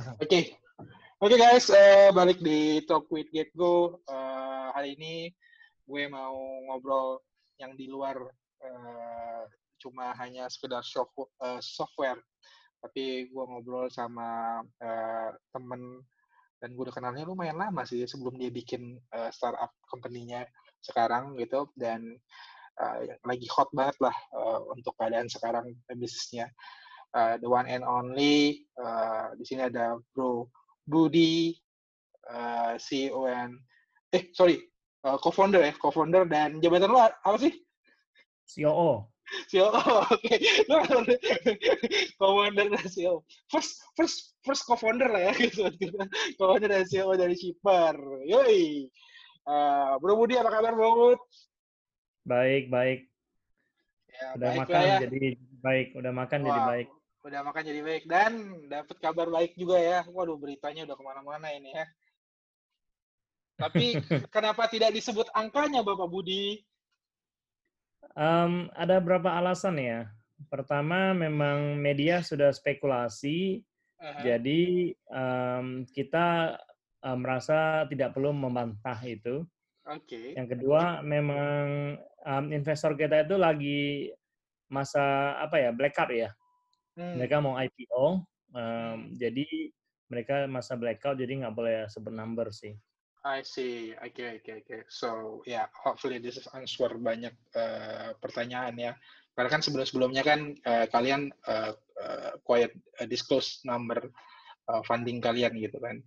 Oke, oke guys, uh, balik di Talk with Get Go. Uh, hari ini gue mau ngobrol yang di luar uh, cuma hanya sekedar uh, software, tapi gue ngobrol sama uh, temen dan gue udah kenalnya lumayan lama sih sebelum dia bikin uh, startup company-nya sekarang gitu. Dan uh, lagi hot banget lah uh, untuk keadaan sekarang bisnisnya uh, the one and only. Uh, di sini ada Bro Budi, uh, CEO and eh sorry, uh, co-founder ya, co-founder dan jabatan lu apa sih? COO. COO, oke. Okay. co-founder dan CEO. First, first, first co-founder lah ya, gitu. co-founder dan CEO dari Shipper. Yoi. Uh, Bro Budi, apa kabar Bro Bud? Baik, baik. Ya, udah baik makan ya. jadi baik, udah makan wow. jadi baik udah makan jadi baik dan dapat kabar baik juga ya. Waduh beritanya udah ke mana-mana ini ya. Tapi kenapa tidak disebut angkanya Bapak Budi? Um, ada beberapa alasan ya. Pertama memang media sudah spekulasi, uh-huh. jadi um, kita um, merasa tidak perlu membantah itu. Oke. Okay. Yang kedua memang um, investor kita itu lagi masa apa ya black card ya Hmm. Mereka mau IPO, um, jadi mereka masa blackout, jadi nggak boleh sebut number sih. I see. Oke, okay, oke, okay, oke. Okay. So, yeah, hopefully this is answer banyak uh, pertanyaan ya. Karena kan sebelum-sebelumnya kan uh, kalian uh, uh, quiet uh, disclose number uh, funding kalian gitu kan.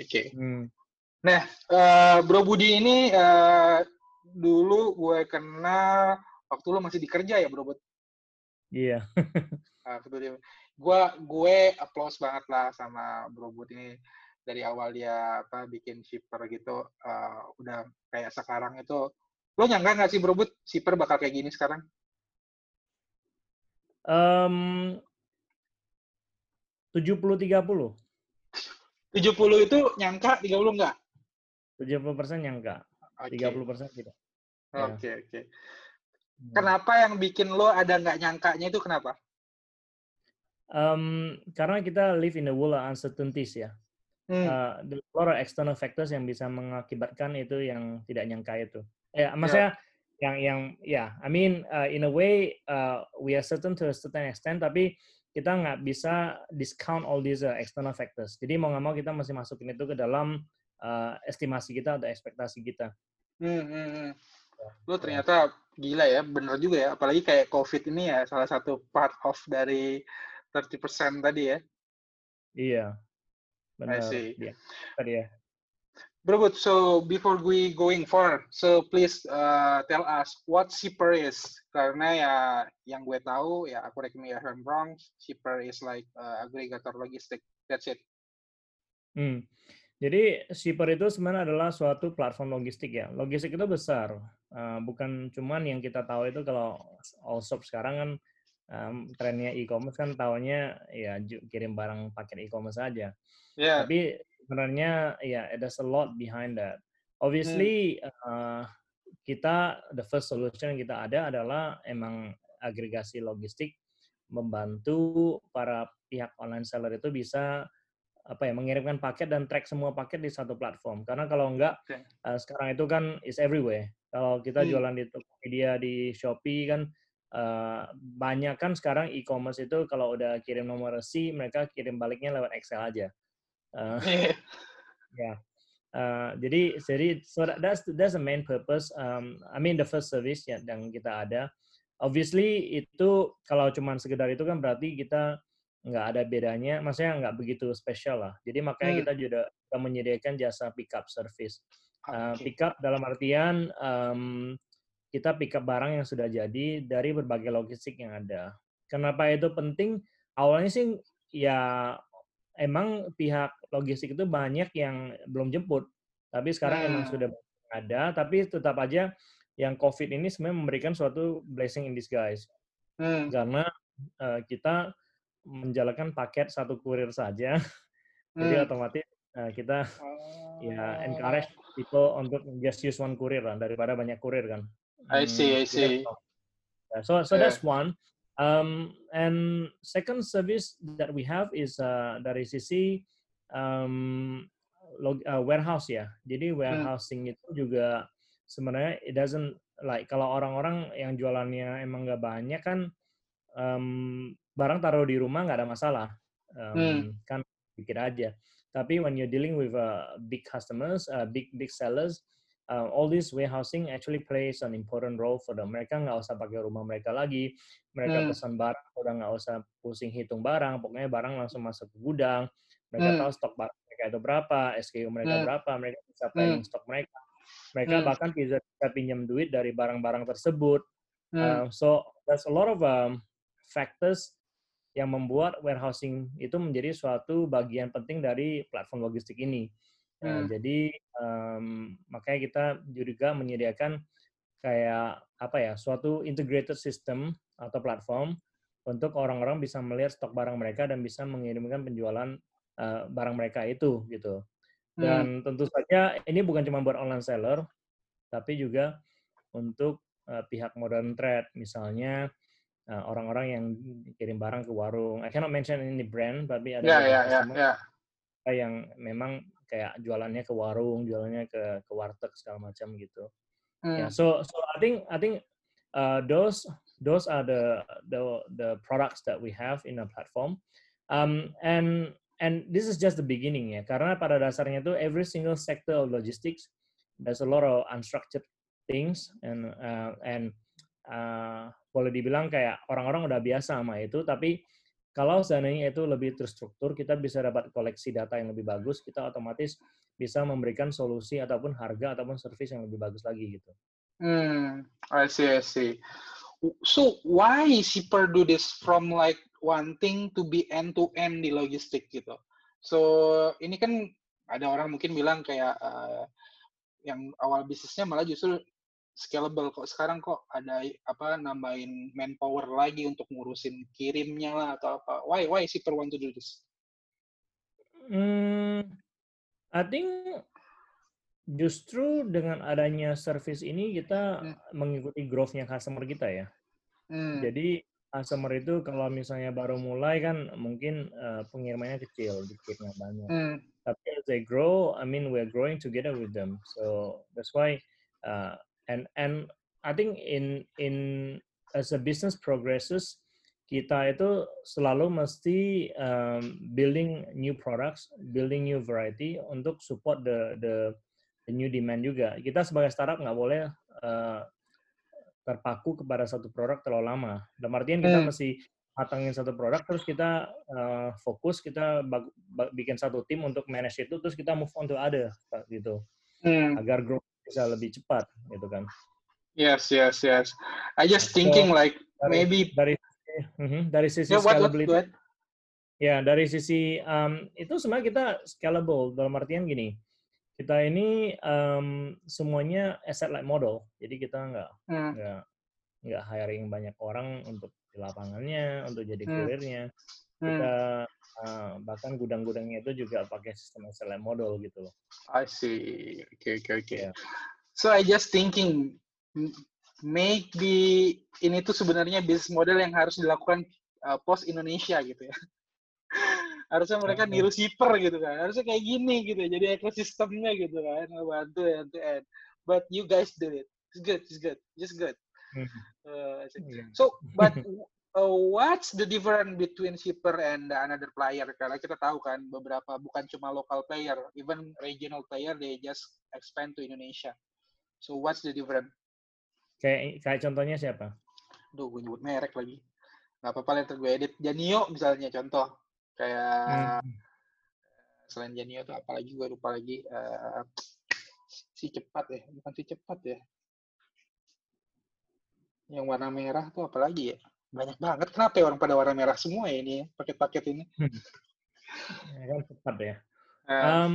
Oke. Okay. Hmm. Nah, uh, Bro Budi ini uh, dulu gue kenal waktu lo masih dikerja ya, Bro Bud? Iya. uh, gue gue applause banget lah sama Bro Bud ini dari awal dia apa bikin shipper gitu uh, udah kayak sekarang itu lo nyangka nggak sih Bro Bud shipper bakal kayak gini sekarang? Um, 70 30. 70 itu nyangka, 30 enggak? 70 persen nyangka, okay. 30 persen tidak. Oke, okay, ya. oke. Okay. Hmm. Kenapa yang bikin lo ada nggak nyangkanya itu kenapa? Um, karena kita live in the world of uncertainties ya. Hmm. Uh, the lot of external factors yang bisa mengakibatkan itu yang tidak nyangka itu. Ya, maksudnya yeah. yang yang ya, yeah, I mean uh, in a way uh, we are certain to a certain extent, tapi kita nggak bisa discount all these uh, external factors. Jadi mau nggak mau kita masih masukin itu ke dalam uh, estimasi kita atau ekspektasi kita. Hmm, hmm, hmm. Lo ternyata gila ya, bener juga ya. Apalagi kayak COVID ini ya, salah satu part of dari 30% tadi ya. Iya, benar. I see. Yeah. Tadi ya. Bro, so before we going forward, so please uh, tell us what shipper is. Karena ya yang gue tahu ya, aku reckon me if I'm wrong, shipper is like uh, aggregator logistik. That's it. Hmm. Jadi shipper itu sebenarnya adalah suatu platform logistik ya. Logistik itu besar, uh, bukan cuman yang kita tahu itu kalau all shop sekarang kan um, trennya e-commerce kan tahunya ya kirim barang paket e-commerce aja. Yeah. Tapi sebenarnya ya yeah, there's a lot behind that. Obviously hmm. uh, kita the first solution yang kita ada adalah emang agregasi logistik membantu para pihak online seller itu bisa apa ya mengirimkan paket dan track semua paket di satu platform. Karena kalau enggak okay. uh, sekarang itu kan is everywhere. Kalau kita hmm. jualan di Tokopedia di Shopee kan uh, banyak kan sekarang e-commerce itu kalau udah kirim nomor resi mereka kirim baliknya lewat Excel aja. Uh, ya. yeah. Uh, jadi jadi so that's that's the main purpose. Um, I mean the first service ya yang kita ada. Obviously itu kalau cuma sekedar itu kan berarti kita nggak ada bedanya, maksudnya nggak begitu spesial lah. Jadi makanya hmm. kita juga menyediakan jasa pickup service. Uh, pickup dalam artian um, kita pickup barang yang sudah jadi dari berbagai logistik yang ada. Kenapa itu penting? Awalnya sih ya emang pihak logistik itu banyak yang belum jemput, tapi sekarang hmm. emang sudah ada. Tapi tetap aja yang COVID ini sebenarnya memberikan suatu blessing in disguise, hmm. karena uh, kita menjalankan paket satu kurir saja. Hmm. Jadi otomatis uh, kita oh. ya encourage people untuk just use one kurir lah daripada banyak kurir kan. I see, I hmm, see. Yeah, so so yeah. that's one. Um, and second service that we have is uh, dari sisi um, log, uh, warehouse ya. Jadi Hmm. warehousing itu juga sebenarnya it doesn't like kalau orang-orang yang jualannya emang nggak banyak kan um, barang taruh di rumah nggak ada masalah um, Hmm. kan dikit aja. Tapi when you're dealing with uh, big customers, uh, big big sellers, uh, all this warehousing actually plays an important role for them. Mereka nggak usah pakai rumah mereka lagi, mereka Hmm. pesan barang udah nggak usah pusing hitung barang, pokoknya barang langsung masuk ke gudang. Mereka Hmm. tahu stok barang mereka itu berapa, SKU mereka Hmm. berapa, mereka bisa Hmm. planning stok mereka. Mereka Hmm. bahkan bisa, bisa pinjam duit dari barang-barang tersebut. Hmm. Uh, so there's a lot of um, factors yang membuat warehousing itu menjadi suatu bagian penting dari platform logistik ini. Nah, Hmm. Jadi um, makanya kita juga menyediakan kayak apa ya suatu integrated system atau platform untuk orang-orang bisa melihat stok barang mereka dan bisa mengirimkan penjualan uh, barang mereka itu gitu. Hmm. Dan tentu saja ini bukan cuma buat online seller, tapi juga untuk uh, pihak modern trade, misalnya uh, orang-orang yang kirim barang ke warung. I cannot mention any brand, tapi ada ya, ya, customer ya. yang memang kayak jualannya ke warung, jualannya ke ke warteg segala macam gitu. Hmm. Yeah, so so I think I think uh, those those are the the the products that we have in our platform, um, and and this is just the beginning ya. Karena pada dasarnya itu every single sector of logistics there's a lot of unstructured things and uh, and uh, boleh dibilang kayak orang-orang udah biasa sama itu, tapi kalau seandainya itu lebih terstruktur, kita bisa dapat koleksi data yang lebih bagus, kita otomatis bisa memberikan solusi ataupun harga ataupun service yang lebih bagus lagi gitu. Hmm, I see, I see. So why Shipper do this from like wanting to be end to end di logistik gitu? So ini kan ada orang mungkin bilang kayak uh, yang awal bisnisnya malah justru scalable kok sekarang kok ada apa nambahin manpower lagi untuk ngurusin kirimnya lah atau apa? Why why Shipper want to do this? Hmm, I think justru dengan adanya service ini kita Hmm. mengikuti growth-nya customer kita ya. Hmm. Jadi customer itu kalau misalnya baru mulai kan mungkin uh, pengirimannya kecil, dikit nggak banyak. Hmm. Tapi as they grow, I mean we're growing together with them. So that's why uh, and and I think in in as a business progresses kita itu selalu mesti um, building new products, building new variety untuk support the the, the new demand juga. Kita sebagai startup nggak boleh uh, terpaku kepada satu produk terlalu lama. Dalam artian kita Hmm. mesti matangin satu produk, terus kita uh, fokus, kita bikin satu tim untuk manage itu, terus kita move on to other gitu, Hmm. agar growth bisa lebih cepat gitu kan. Yes, yes, yes. I just So, thinking like Dari, maybe dari Mhm, dari sisi yeah, what, what, scalability, what? ya dari sisi um, itu sebenarnya kita scalable dalam artian gini, kita ini um, semuanya asset light model, jadi kita nggak Hmm. nggak nggak hiring banyak orang untuk di lapangannya, untuk jadi Hmm. Kurirnya. Hmm. Kita uh, bahkan gudang-gudangnya itu juga pakai sistem light model gitu loh. I see. Okay, okay, okay. Ya. So I just thinking maybe ini tuh sebenarnya bisnis model yang harus dilakukan uh, post Indonesia gitu ya. Harusnya mereka Hmm. niru shipper gitu kan. Harusnya kayak gini gitu. Jadi ekosistemnya gitu kan. Bantu end to end. But you guys do it. It's good. It's good. Just good. Uh. Iya. So, but uh, what's the difference between shipper and another player? Karena kita tahu kan beberapa bukan cuma local player, even regional player they just expand to Indonesia. So what's the difference? Kayak kayak contohnya siapa? Duh, gue nyebut merek lagi. Gak apa-apa lah, gue edit. Janio misalnya contoh. Kayak Hmm. selain Janio tuh apa lagi gue lupa lagi. Eh, si cepat ya, bukan si cepat ya. Yang warna merah tuh apa lagi ya? Banyak banget. Kenapa ya orang pada warna merah semua ya ini ya, paket-paket ini? Ya kan cepat ya. Um,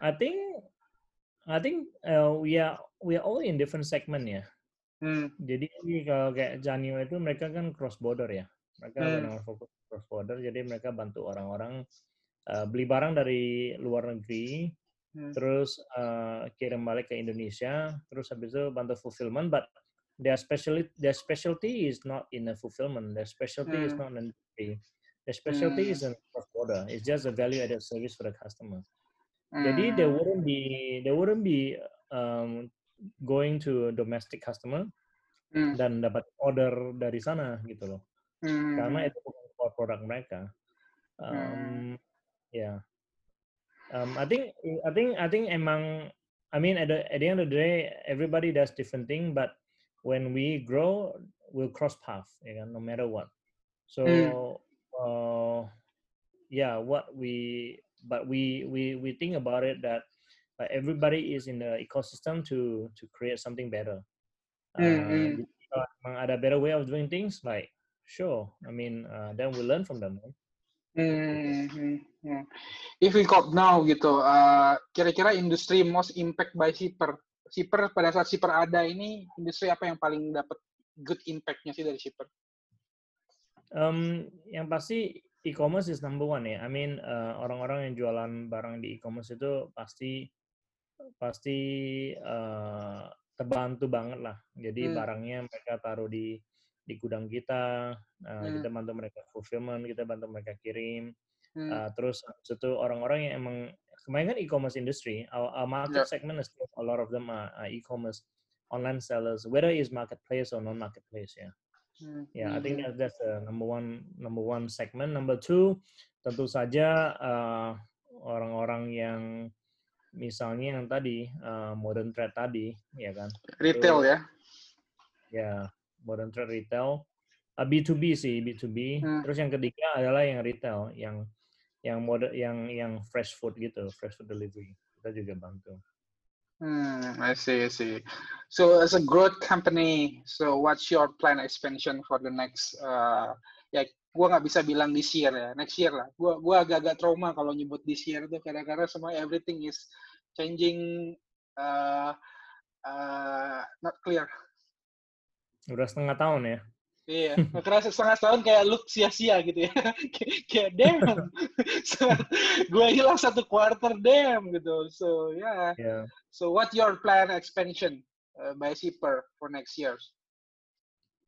I think I think uh, we are we are all in different segment ya. hmm, Jadi kalau kayak Janio itu mereka kan cross border ya. Mereka Hmm. benar fokus cross border, jadi mereka bantu orang-orang uh, beli barang dari luar negeri, hmm, terus uh, kirim balik ke Indonesia, terus habis itu bantu fulfillment. But their specialty their specialty is not in the fulfillment. Their specialty is Hmm. not in delivery. their specialty Hmm. isn't cross border. It's just a value added service for the customer. Hmm. Jadi there wouldn't be there wouldn't be um, going to a domestic customer Hmm. dan dapat order dari sana gitu loh. Hmm. Karena itu bukan produk mereka. Hmm. Um, yeah. Um, I think I think I think emang I mean at the at the end of the day everybody does different thing but when we grow we'll cross path kan no matter what. So uh, yeah what we but we we we think about it that like everybody is in the ecosystem to to create something better. Hmm, Uh, jadi kalau emang ada better way of doing things like sure I mean uh, then we learn from them. kan. Hmm, hmm, hmm. If we call now gitu, uh, kira-kira industri most impact by shipper. Shipper pada saat shipper ada ini, industri apa yang paling dapat good impact-nya sih dari shipper? Um, yang pasti e-commerce is number one ya. I mean uh, orang-orang yang jualan barang di e-commerce itu pasti pasti uh, terbantu banget lah. Jadi Hmm. barangnya mereka taruh di di gudang kita, uh, Hmm. kita bantu mereka fulfillment, kita bantu mereka kirim. Hmm. Uh, terus itu orang-orang yang emang kemarin kan e-commerce industry, our, our market Yeah. segment is a lot of them are, are e-commerce online sellers, whether it's marketplace or non-marketplace ya. Hmm, Yeah, I think hmm, that, that's the number one number one segment. Number two, tentu saja uh, orang-orang yang misalnya yang tadi uh, modern trade tadi, ya kan? Retail Itu, ya? Ya, modern trade retail. Uh, B2B sih, B2B. Hmm. Terus yang ketiga adalah yang retail, yang yang mode yang yang fresh food gitu, fresh food delivery. Kita juga bantu. Hmm, I see, I see. So as a growth company, so what's your plan expansion for the next? Uh, ya, gua nggak bisa bilang this year ya, next year lah. Gua gua agak-agak trauma kalau nyebut this year tuh kadang-kadang semua everything is changing, uh, uh, not clear. Udah setengah tahun ya. Iya, kerasa setengah tahun kayak lu sia-sia gitu ya. Kayak- damn. so, gue hilang satu quarter damn gitu. So yeah. Ya. So what your plan expansion uh, by shipper for next year?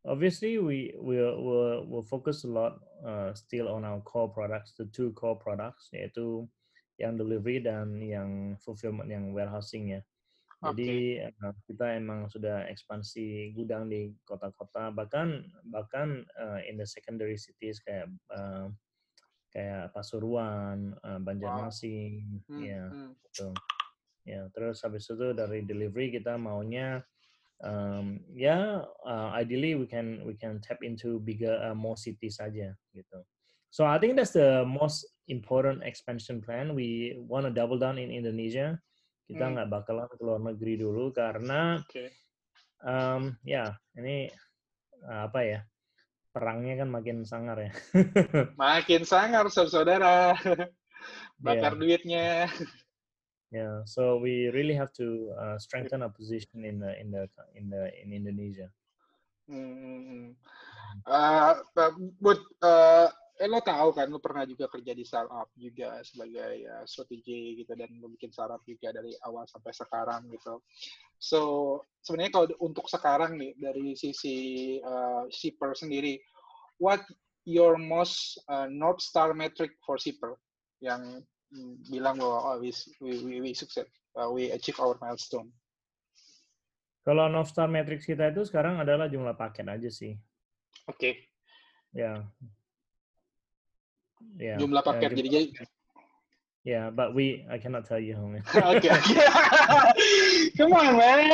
Obviously, we will will will focus a lot uh, still on our core products, the two core products yaitu yang delivery dan yang fulfillment, yang warehousing ya. Jadi uh, kita emang sudah ekspansi gudang di kota-kota, bahkan bahkan uh, in the secondary cities kayak uh, kayak Pasuruan, uh, Banjarmasin, Hmm, ya hmm. gitu. Ya, terus habis itu dari delivery kita maunya um, ya uh, ideally we can we can tap into bigger uh, more cities saja gitu. So I think that's the most important expansion plan. We want to double down in Indonesia. Kita Hmm. nggak bakalan ke luar negeri dulu karena Oke. um, ya ini uh, apa ya perangnya kan makin sangar ya. Makin sangar saudara. Yeah. Bakar duitnya. Yeah, so we really have to uh, strengthen our position in the in the in the in Indonesia. Hmm. Uh, but uh, eh, lo tahu kan, lo pernah juga kerja di startup juga sebagai uh, strategi gitu dan lo bikin startup juga dari awal sampai sekarang gitu. So sebenarnya kalau untuk sekarang nih dari sisi uh, shipper sendiri, what your most uh, north star metric for shipper yang mm, bilang bahwa oh, we we we, we success, uh, we achieve our milestone. Kalau North Star Matrix kita itu sekarang adalah jumlah paket aja sih. Oke, Ya. Ya. jumlah paket. jumlah Jadi paket. Ya, but we I cannot tell you how many. Okay, okay. Come on, man.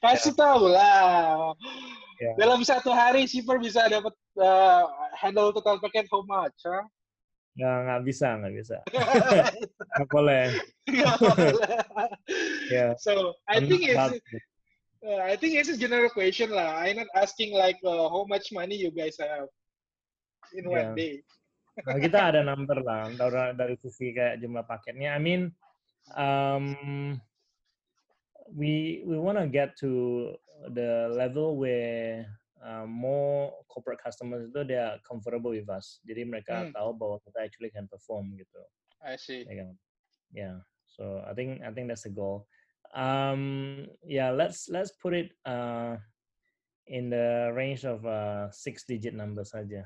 Kasih tahu lah. Ya. Dalam satu hari shipper bisa dapat uh, handle total paket how much? Huh? Nggak, nggak bisa, nggak bisa. Nggak boleh. Ya. so I I'm think it's. Uh, I think it's a general question lah. I'm not asking like uh, how much money you guys have in Yeah. one day. Nah, kita ada number lah dari, dari sisi kayak jumlah paketnya. I mean, um, we we want to get to the level where uh, more corporate customers itu they are comfortable with us. Jadi mereka Hmm. tahu bahwa kita actually can perform gitu. I see. Ya kan? Yeah. So I think I think that's the goal. Um, yeah, let's let's put it. Uh, in the range of uh, six digit numbers saja.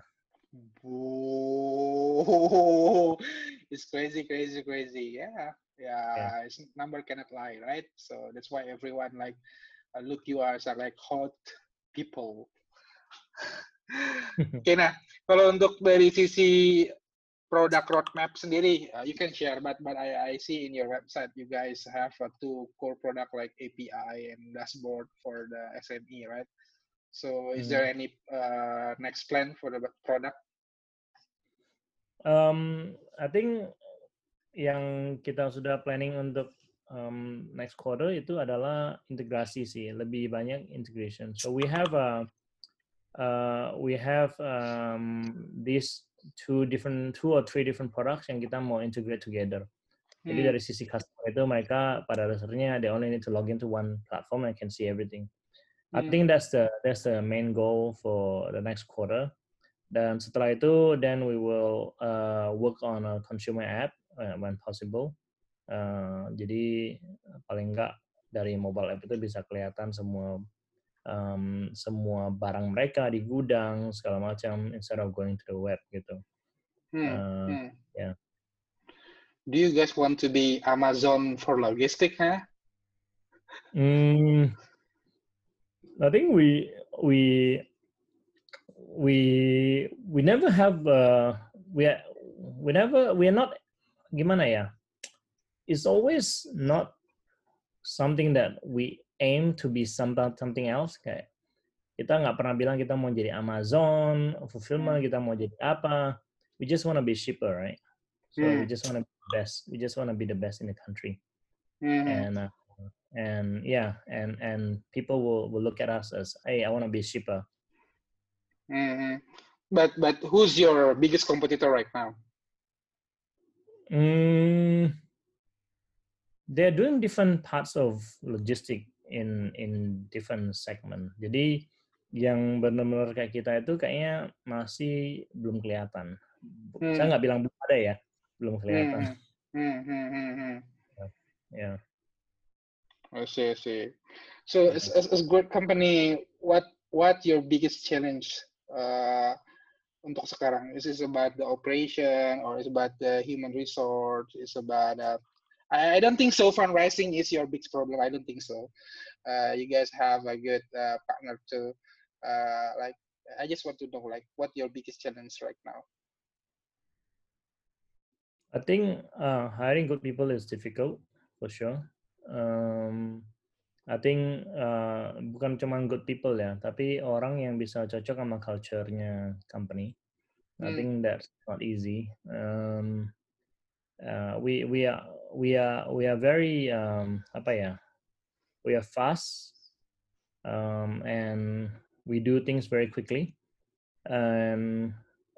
Whoa, it's crazy, crazy, crazy. Yeah, yeah, yeah. It's, number cannot lie, right? So that's why everyone like uh, look you are like hot people. Oke, okay, nah kalau untuk dari sisi product roadmap sendiri, uh, you can share, but but I, I see in your website you guys have a two core product like API and dashboard for the SME, right? So is hmm. there any uh, next plan for the product? Um, I think yang kita sudah planning untuk um, next quarter itu adalah integrasi sih, lebih banyak integration. So we have a uh, we have um, these two different two or three different products yang kita mau integrate together. Jadi hmm. dari sisi customer itu mereka pada dasarnya they only need to log into one platform and can see everything. I hmm. think that's the that's the main goal for the next quarter. Dan setelah itu, then we will uh, work on a consumer app uh, when possible. Uh, jadi paling enggak dari mobile app itu bisa kelihatan semua um, semua barang mereka di gudang segala macam instead of going to the web gitu. Hmm, uh, hmm. Yeah. Do you guys want to be Amazon for logistic, huh? Hmm. I think we we we we never have uh, we we never we are not gimana ya it's always not something that we aim to be something else kayak kita nggak pernah bilang kita mau jadi Amazon fulfillment hmm. kita mau jadi apa we just want to be shipper right so mm. we just want to be the best we just want to be the best in the country mm. and uh, and yeah and and people will will look at us as hey i want to be shipper mm-hmm. but but who's your biggest competitor right now mm, they're doing different parts of logistic in in different segment jadi yang benar-benar kayak kita itu kayaknya masih belum kelihatan. Hmm. Saya nggak bilang belum ada ya, belum kelihatan. Hmm. Hmm. Hmm. Hmm. hmm. Ya. Yeah. I see, I see. So as, as, as great company, what what your biggest challenge uh, untuk sekarang? Is this about the operation or is about the human resource? Is about uh, I, don't think so. Fundraising is your biggest problem. I don't think so. Uh, you guys have a good uh, partner to uh, like. I just want to know like what your biggest challenge right now. I think uh, hiring good people is difficult for sure. um, I think uh, bukan cuma good people ya, tapi orang yang bisa cocok sama culture-nya company. I hmm. think that's not easy. Um, uh, we we are we are we are very um? We are fast um, and we do things very quickly and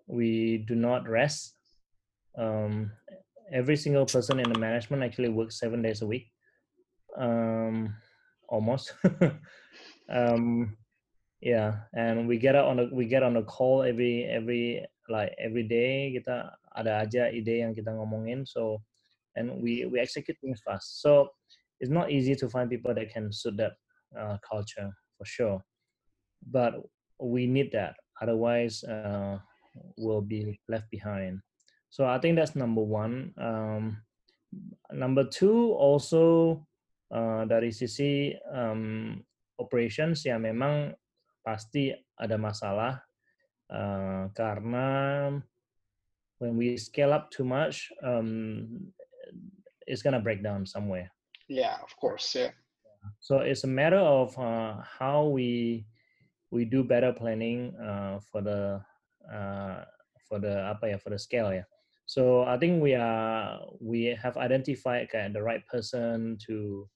we do not rest. Um, every single person in the management actually works seven days a week um, almost. um, yeah, and we get on a we get on a call every every like every day kita ada aja ide yang kita ngomongin so and we we execute things fast. So it's not easy to find people that can suit that uh, culture for sure. But we need that. Otherwise uh, we'll be left behind. So i think that's number one. Um, number two also uh, dari sisi um, operations ya memang pasti ada masalah uh, karena when we scale up too much um, it's gonna break down somewhere. Yeah, of course. Yeah. So it's a matter of uh, how we we do better planning uh, for the uh, for the apa ya for the scale ya. So I think we are we have identified kind of the right person to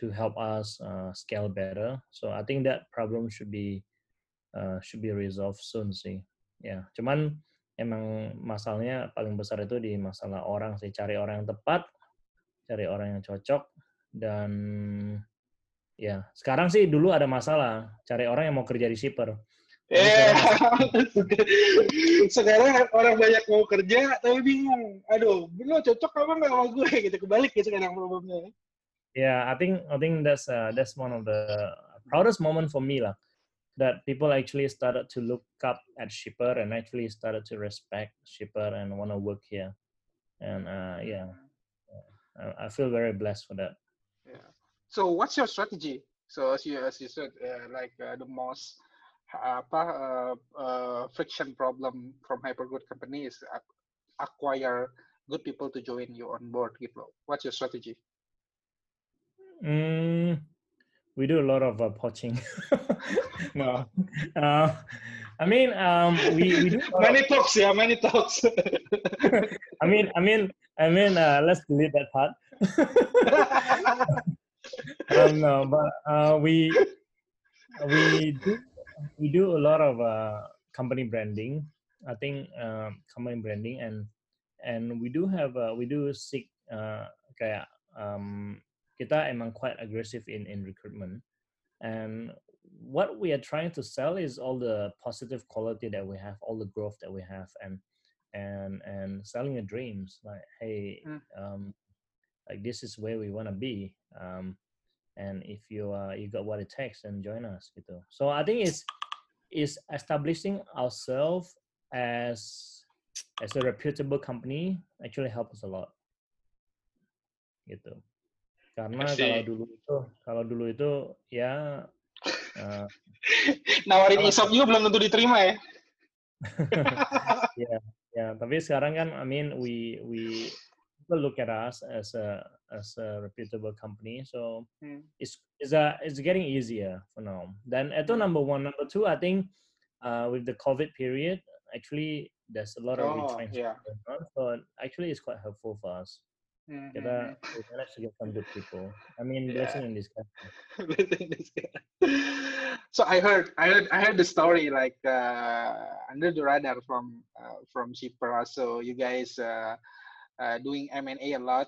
to help us uh, scale better. So I think that problem should be uh, should be resolved soon sih. Ya, yeah. cuman emang masalahnya paling besar itu di masalah orang sih, cari orang yang tepat, cari orang yang cocok dan ya sekarang sih dulu ada masalah cari orang yang mau kerja di shipper. Yeah. sekarang orang banyak mau kerja tapi bingung. Aduh, lo cocok apa nggak sama gue gitu kebalik ya sekarang problemnya yeah i think i think that's uh, that's one of the proudest moment for me lah that people actually started to look up at shipper and actually started to respect shipper and want to work here and uh, yeah I, I feel very blessed for that. Yeah. So what's your strategy? So as you as you said uh, like uh, the most apa uh, uh, friction problem from hypergrowth companies acquire good people to join you on board gitu what's your strategy? Mm, we do a lot of uh, poaching. no, uh, I mean, um, we, we do many talks, yeah, many talks. I mean, I mean, I mean, uh, let's delete that part. um, no, but uh, we we do we do a lot of uh, company branding. I think um, company branding and and we do have uh, we do seek uh, kayak um, kita emang quite aggressive in in recruitment and what we are trying to sell is all the positive quality that we have all the growth that we have and and and selling your dreams. Like hey mm. um like this is where we want to be um and if you uh you got what it takes then join us gitu so i think it's is establishing ourselves as as a reputable company actually help us a lot. Gitu karena kalau dulu itu kalau dulu itu ya uh, nawarin isop juga belum tentu diterima ya ya ya tapi sekarang kan I mean we we people look at us as a as a reputable company so hmm. it's it's a it's getting easier for now dan itu hmm. number one number two I think uh, with the COVID period actually there's a lot of oh, retrenchment yeah. so actually it's quite helpful for us Mm-hmm. Kita we managed to get some good people. I mean, yeah. blessing in disguise. blessing in disguise. so I heard, I heard, I heard the story like uh, under the radar from uh, from Shipra. So you guys uh, uh, doing M and A a lot.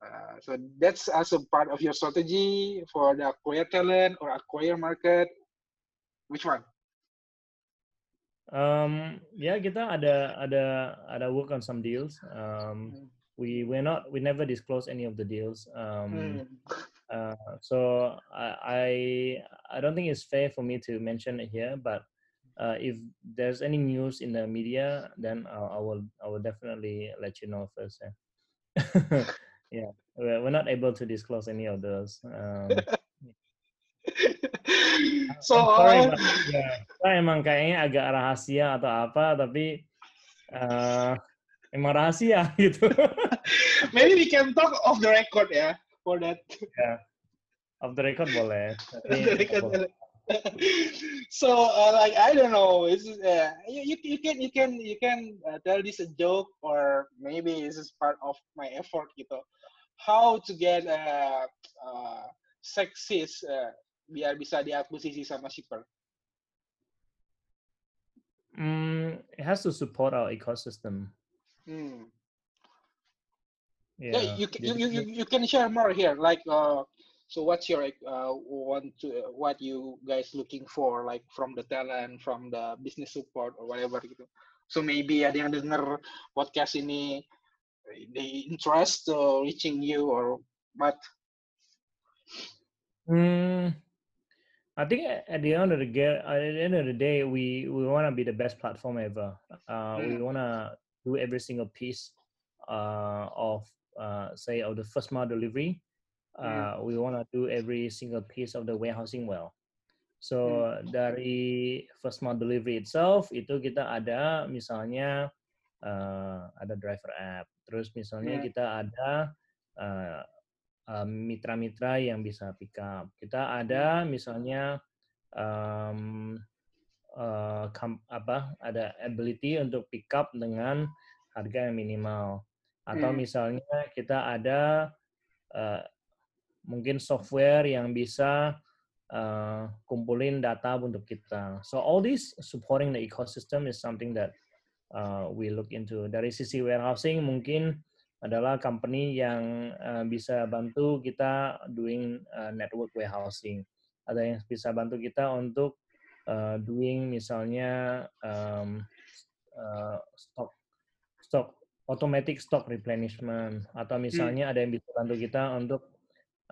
Uh, so that's also part of your strategy for the acquire talent or acquire market. Which one? Um, ya kita ada ada ada work on some deals. Um, mm we we're not we never disclose any of the deals um, mm. uh, so I, I i don't think it's fair for me to mention it here but uh, if there's any news in the media then I'll, I will i will definitely let you know first yeah, yeah we're, we're not able to disclose any of those um, so sorry, but, yeah, emang kayaknya agak rahasia atau apa tapi uh, emang rahasia gitu. Maybe we can talk off the record ya for that. Yeah. Off the record boleh. so uh, like I don't know, is uh, you, you can you can you can uh, tell this a joke or maybe this is part of my effort gitu. How to get uh, uh, sexist uh, biar bisa diakuisisi sama shipper? Mm, it has to support our ecosystem. Hmm. Yeah, yeah you, you, you, you, you can share more here. Like, uh, so what's your uh, want to uh, what you guys looking for, like from the talent, from the business support or whatever gitu. So maybe ada yang denger podcast ini, they interest uh, reaching you or what? Hmm. I think at the end of the day, at the end of the day, we we want to be the best platform ever. Uh, mm. We hmm. want to do every single piece uh, of uh, say of the first mile delivery. Uh, we want to do every single piece of the warehousing well. So hmm. dari first mile delivery itself itu kita ada misalnya uh, ada driver app, terus misalnya hmm. kita ada uh, mitra-mitra uh, yang bisa pick up. Kita ada hmm. misalnya um, uh, apa ada ability untuk pick up dengan harga yang minimal atau hmm. misalnya kita ada uh, mungkin software yang bisa uh, kumpulin data untuk kita. So all this supporting the ecosystem is something that uh, we look into. Dari sisi warehousing mungkin adalah company yang uh, bisa bantu kita doing uh, network warehousing. Ada yang bisa bantu kita untuk uh, doing misalnya um, uh, stock stock automatic stock replenishment atau hmm. misalnya hmm. ada yang bisa bantu kita untuk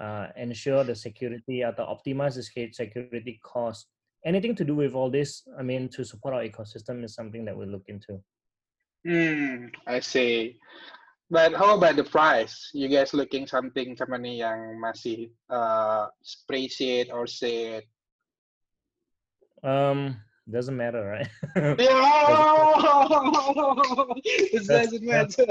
uh, ensure the security atau optimize the security cost anything to do with all this, I mean, to support our ecosystem is something that we look into. Hmm, I see. But how about the price? You guys looking something company yang masih uh, spreadsheet or say Um, doesn't matter, right? Yeah, it doesn't matter.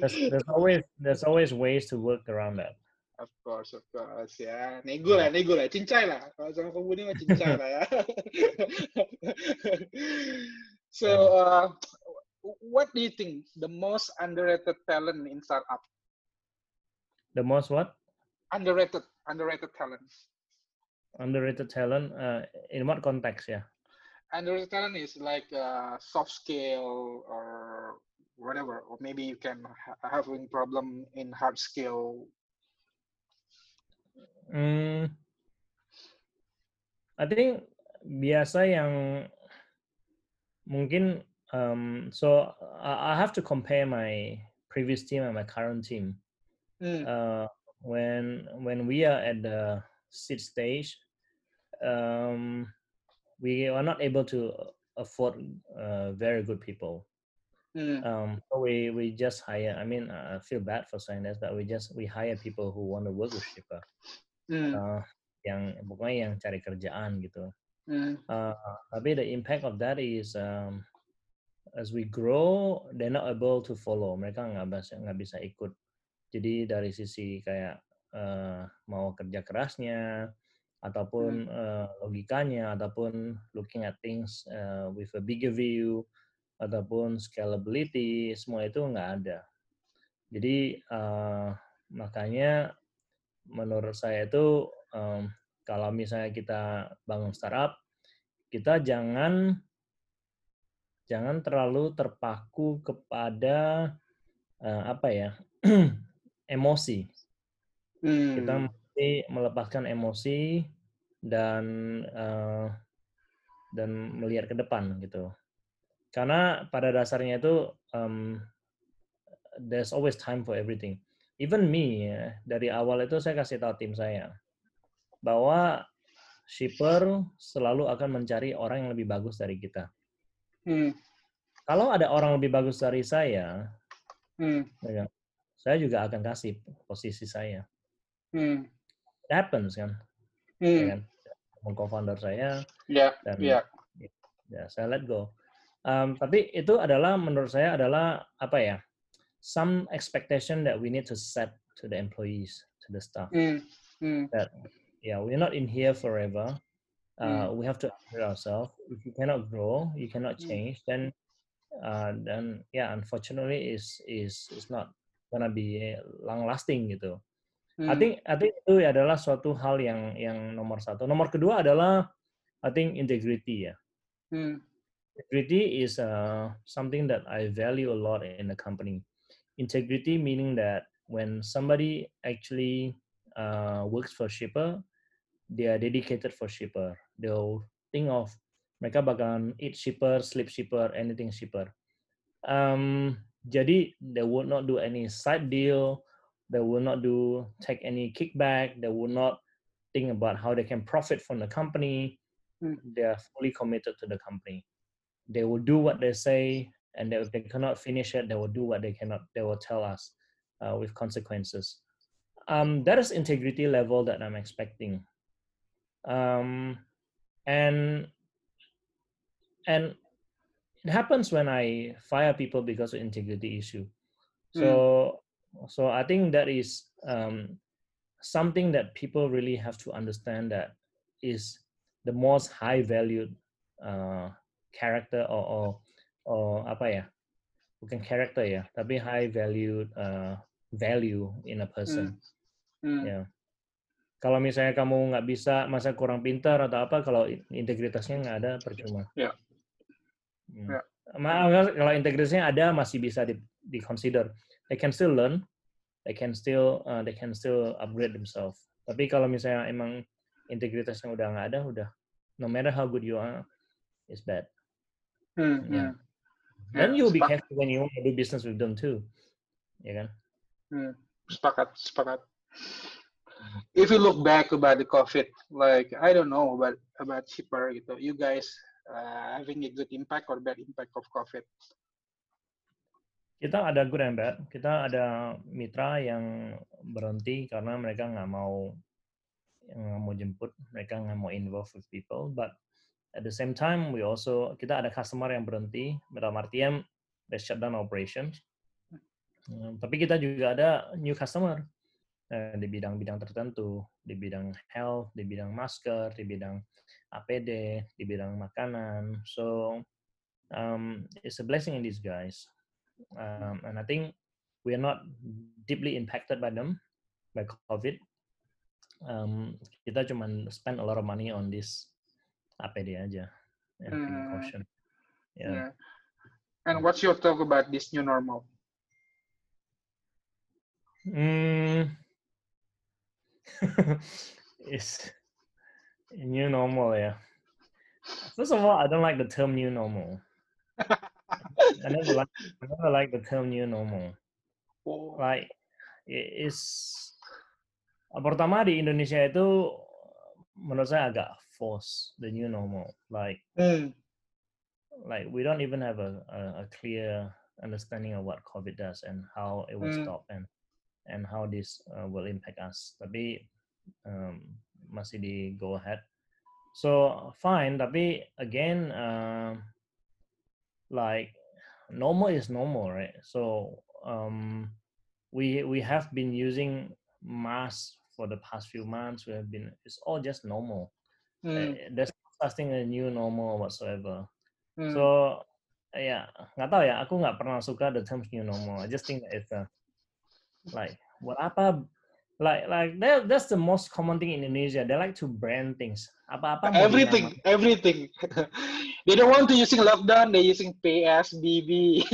there's, there's always there's always ways to work around that. Of course, of course ya. Nego lah, nego lah, cincai lah. Kalau sama kamu mah cincai lah ya. so, uh, what do you think the most underrated talent in startup? The most what Underrated, underrated talent. Underrated talent uh, in what context? Yeah. Underrated talent is like uh, soft skill or whatever, or maybe you can ha- having problem in hard skill. Hmm, I think biasa yang mungkin um, so I I have to compare my previous team and my current team. Hmm. Uh, when when we are at the seed stage, um, we are not able to afford uh, very good people. Hmm. Um, so we we just hire. I mean, I feel bad for saying this, but we just we hire people who want to work with Shipper. Hmm. Uh, yang pokoknya yang cari kerjaan gitu. Hmm. Uh, tapi the impact of that is um, as we grow, they're not able to follow. Mereka nggak bisa nggak bisa ikut. Jadi dari sisi kayak uh, mau kerja kerasnya, ataupun uh, logikanya, ataupun looking at things uh, with a bigger view, ataupun scalability, semua itu nggak ada. Jadi uh, makanya menurut saya itu um, kalau misalnya kita bangun startup, kita jangan jangan terlalu terpaku kepada uh, apa ya emosi. Kita Hmm. mesti melepaskan emosi dan uh, dan melihat ke depan gitu. Karena pada dasarnya itu um, there's always time for everything. Even me ya, dari awal itu saya kasih tahu tim saya bahwa shipper selalu akan mencari orang yang lebih bagus dari kita. Hmm. Kalau ada orang lebih bagus dari saya, Hmm. ya kan, saya juga akan kasih posisi saya. Hmm. It happens kan, ya Hmm. kan. Co-founder saya Ya, dan ya. ya saya let go. Um, tapi itu adalah menurut saya adalah apa ya? Some expectation that we need to set to the employees, to the staff. Hmm. Hmm. That yeah, we're not in here forever. Uh, We have to upgrade ourselves. If you cannot grow, you cannot Mm. change. Then, uh, then yeah, unfortunately, is is is not gonna be long lasting gitu. I Hmm. think I think itu adalah suatu hal yang yang nomor satu. Nomor kedua adalah I think integrity ya. Hmm. Integrity is uh, something that I value a lot in the company. Integrity meaning that when somebody actually uh, works for shipper, they are dedicated for shipper. They'll think of mereka bakalan eat shipper, sleep shipper, anything shipper. Um, jadi they would not do any side deal. They will not do take any kickback. They will not think about how they can profit from the company. Mm. They are fully committed to the company. They will do what they say, and they, if they cannot finish it, they will do what they cannot. They will tell us uh, with consequences. Um, that is integrity level that I'm expecting. Um, and and it happens when I fire people because of integrity issue. So so I think that is um, something that people really have to understand that is the most high valued uh, character or, or or apa ya bukan character ya tapi high valued uh, value in a person Hmm. ya kalau misalnya kamu nggak bisa masa kurang pintar atau apa kalau in- integritasnya nggak ada percuma Ya. Hmm. Ya. Ma- kalau integritasnya ada masih bisa di, di consider they can still learn they can still uh, they can still upgrade themselves tapi kalau misalnya emang integritasnya udah nggak ada udah no matter how good you are it's bad Hmm. Yeah. Hmm. then be sepak- careful when you want to do business with them too ya kan hmm. Sepakat, sepakat. if you look back about the COVID, like I don't know about about shipper gitu, you guys uh, having a good impact or bad impact of COVID? Kita ada good and bad. Kita ada mitra yang berhenti karena mereka nggak mau nggak mau jemput, mereka nggak mau involve with people. But at the same time, we also kita ada customer yang berhenti, dalam artian they shut down operations. Hmm, tapi kita juga ada new customer uh, di bidang-bidang tertentu, di bidang health, di bidang masker, di bidang APD, di bidang makanan. So um, it's a blessing in disguise. Um, and I think we are not deeply impacted by them, by COVID. Um, kita cuma spend a lot of money on this APD aja, and Hmm. precaution. Yeah. Yeah. And what's your talk about this new normal? Mm. it's new normal, yeah. First of all, I don't like the term new normal. I never like I never like the term new normal. Oh, Like it is pertama di Indonesia itu menurut saya agak force the new normal. Like hmm. like we don't even have a, a, a clear understanding of what COVID does and how it will Mm. stop and and how this uh, will impact us. Tapi um, masih di go ahead. So fine, tapi again, uh, like normal is normal, right? So um, we we have been using masks for the past few months. We have been it's all just normal. Hmm. Uh, There's no such thing as new normal whatsoever. Hmm. So ya nggak tahu ya, aku nggak pernah suka the terms new normal. I just think that it's uh, like what apa like like that, that's the most common thing in Indonesia. They like to brand things. Apa-apa mau everything, dinamakan. everything. they don't want to using lockdown. They using PSBB.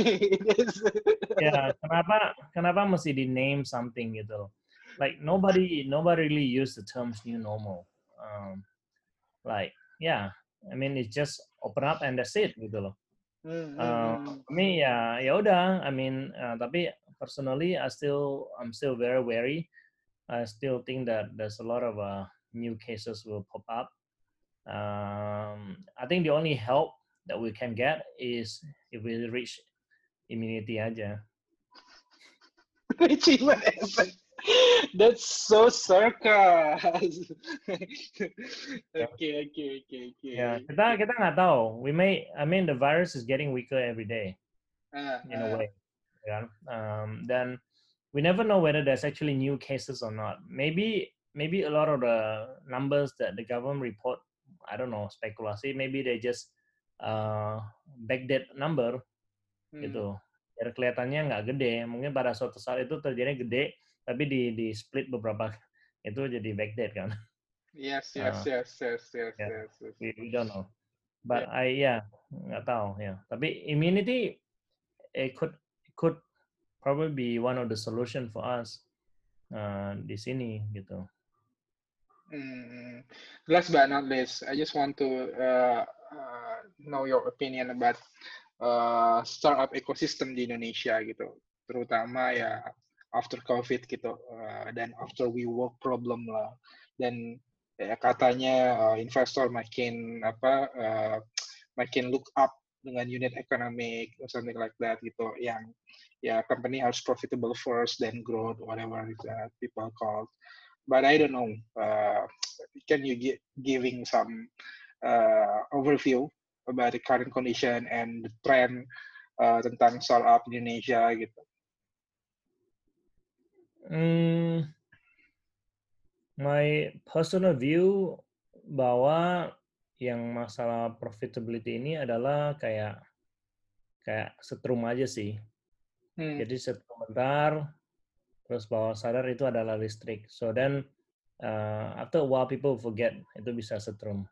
Ya, kenapa kenapa mesti di name something gitu? Like nobody nobody really use the terms new normal. Um, like yeah, I mean it's just open up and that's it gitu loh. Hmm, hmm, Uh, hmm. kami ya ya udah I mean uh, tapi personally I still I'm still very wary I still think that there's a lot of uh, new cases will pop up um, I think the only help that we can get is if we reach immunity aja Achievement effect. That's so sarcasm. okay, okay, okay, okay. ya kita kita nggak tahu we may I mean the virus is getting weaker every day Ah, in a ah. way. Yeah. Um, then we never know whether there's actually new cases or not. Maybe maybe a lot of the numbers that the government report, I don't know, spekulasi. Maybe they just uh, backdate number Hmm. gitu. Biar kelihatannya nggak gede. Mungkin pada suatu saat itu terjadi gede, tapi di di split beberapa itu jadi backdate kan. Yes, yes, Ah. yes, yes, yes, Yeah. yes, yes. We, we don't know. But I yeah nggak tahu ya. Tapi immunity it could it could probably be one of the solution for us uh, di sini gitu. Mm, last but not least, I just want to uh, uh, know your opinion about uh, startup ecosystem di Indonesia gitu, terutama ya after COVID gitu uh, dan after we work problem lah dan ya, katanya uh, investor makin apa uh, makin look up dengan unit economic or something like that gitu yang ya company harus profitable first then growth whatever uh, people call but I don't know. Uh, can you gi- giving some uh, overview about the current condition and the trend uh, tentang startup Indonesia gitu? Hmm, my personal view bahwa yang masalah profitability ini adalah kayak kayak setrum aja sih. Hmm. Jadi setrum bentar, terus bawah sadar itu adalah listrik. So then uh, after a while people forget itu bisa setrum.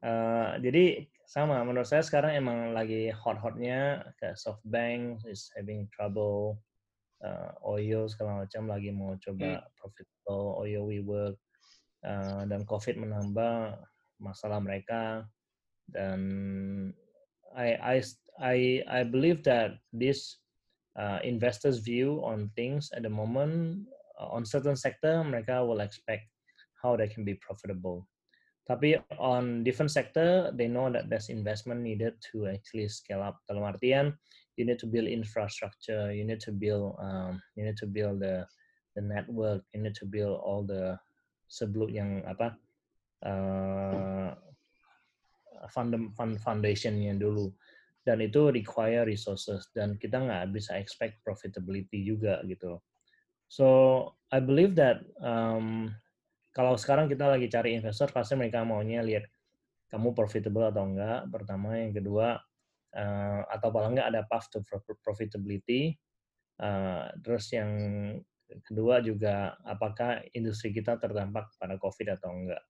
Uh, jadi sama menurut saya sekarang emang lagi hot-hotnya kayak SoftBank is having trouble, uh, Oyo segala macam lagi mau coba profitable, Oyo WeWork, uh, dan COVID menambah masalah mereka dan I I I I believe that this uh, investors' view on things at the moment on certain sector mereka will expect how they can be profitable. Tapi on different sector, they know that there's investment needed to actually scale up. Dalam artian, you need to build infrastructure, you need to build, um, you need to build the the network, you need to build all the sebelum yang apa uh, fund, fund foundationnya dulu. Dan itu require resources dan kita nggak bisa expect profitability juga gitu. So I believe that um, kalau sekarang kita lagi cari investor pasti mereka maunya lihat kamu profitable atau enggak pertama. Yang kedua uh, atau paling enggak ada path to profitability. Uh, terus yang kedua juga apakah industri kita terdampak pada covid atau enggak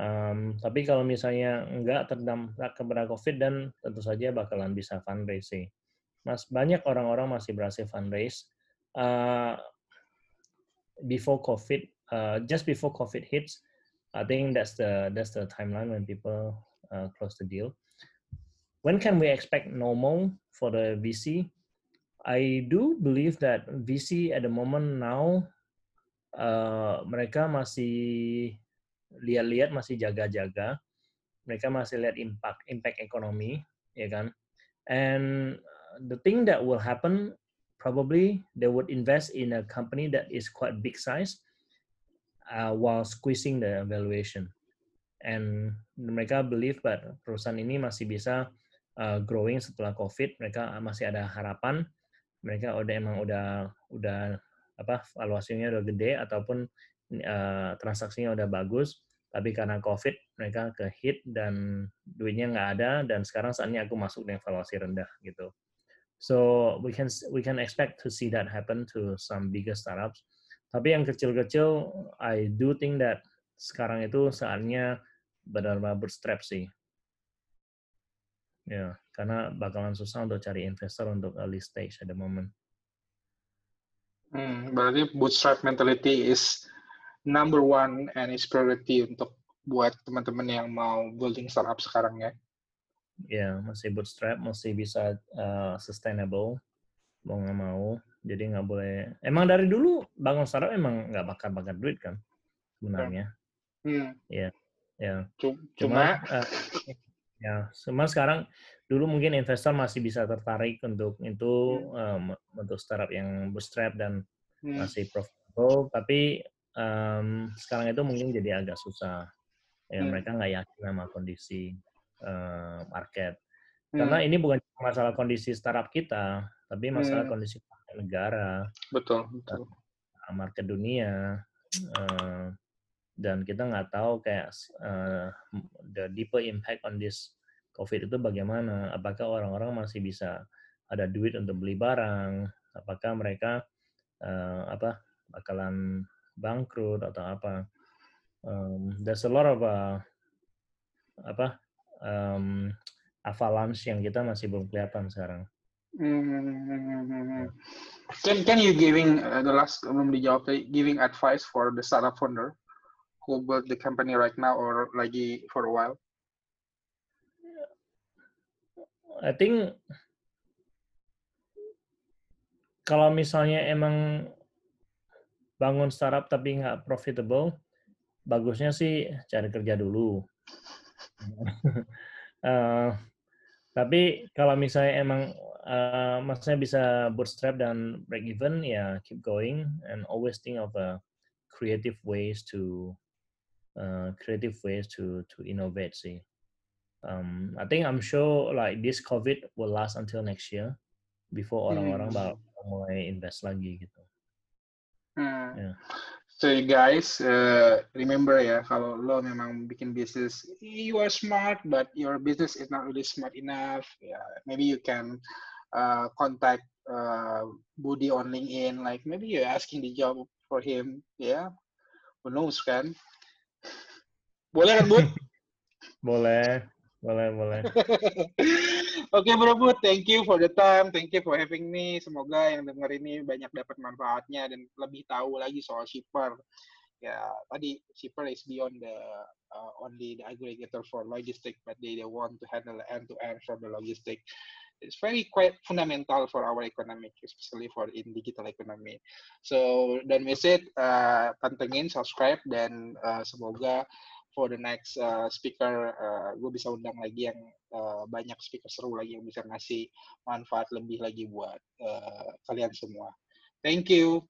um, tapi kalau misalnya enggak terdampak kepada covid dan tentu saja bakalan bisa fundraising mas banyak orang-orang masih berhasil fundraise uh, before covid uh, just before COVID hits, I think that's the that's the timeline when people uh, close the deal. When can we expect normal for the VC? I do believe that VC at the moment now uh, mereka masih lihat-lihat masih jaga-jaga mereka masih lihat impact impact ekonomi ya kan and the thing that will happen probably they would invest in a company that is quite big size uh, while squeezing the valuation. And mereka believe that perusahaan ini masih bisa uh, growing setelah COVID. Mereka masih ada harapan. Mereka udah emang udah udah apa valuasinya udah gede ataupun uh, transaksinya udah bagus. Tapi karena COVID mereka ke hit dan duitnya nggak ada dan sekarang saatnya aku masuk dengan valuasi rendah gitu. So we can we can expect to see that happen to some bigger startups tapi yang kecil-kecil, I do think that sekarang itu saatnya benar-benar bootstrap sih. Ya, karena bakalan susah untuk cari investor untuk early stage at the moment. Hmm, berarti bootstrap mentality is number one and is priority untuk buat teman-teman yang mau building startup sekarang ya. Ya, masih bootstrap, masih bisa uh, sustainable, mau nggak mau jadi nggak boleh emang dari dulu bangun startup emang nggak bakar bakar duit kan sebenarnya hmm. ya ya cuma, cuma uh, ya cuma sekarang dulu mungkin investor masih bisa tertarik untuk itu hmm. um, untuk startup yang bootstrap dan hmm. masih profitable tapi um, sekarang itu mungkin jadi agak susah ya hmm. mereka nggak yakin sama kondisi uh, market karena hmm. ini bukan masalah kondisi startup kita tapi masalah hmm. kondisi negara, betul, betul. market dunia, uh, dan kita nggak tahu kayak uh, the deeper impact on this COVID itu bagaimana? Apakah orang-orang masih bisa ada duit untuk beli barang? Apakah mereka uh, apa bakalan bangkrut atau apa? Um, there's a lot of uh, apa um, avalanche yang kita masih belum kelihatan sekarang. Hmm. Can can you giving uh, the last belum dijawab giving advice for the startup founder who build the company right now or lagi for a while? I think kalau misalnya emang bangun startup tapi nggak profitable, bagusnya sih cari kerja dulu. uh, tapi kalau misalnya emang uh, maksudnya bisa bootstrap dan break even ya keep going and always think of a creative ways to uh, creative ways to to innovate sih. Um, I think I'm sure like this COVID will last until next year before orang-orang hmm. bakal mulai invest lagi gitu. Hmm. Yeah. So you guys uh, remember ya kalau lo memang bikin bisnis you are smart but your business is not really smart enough yeah, maybe you can uh, contact uh, Budi on LinkedIn. Like maybe you're asking the job for him. Yeah, who knows kan? Boleh kan Bud? boleh, boleh, boleh. Oke okay, Bro Bud, thank you for the time, thank you for having me. Semoga yang denger ini banyak dapat manfaatnya dan lebih tahu lagi soal shipper. Ya, tadi shipper is beyond the uh, only the aggregator for logistic, but they, they want to handle end to end from the logistic. it's very quite fundamental for our economic, especially for in digital economy. So dan visit, uh, pantengin, subscribe dan uh, semoga for the next uh, speaker uh, gue bisa undang lagi yang uh, banyak speaker seru lagi yang bisa ngasih manfaat lebih lagi buat uh, kalian semua. Thank you.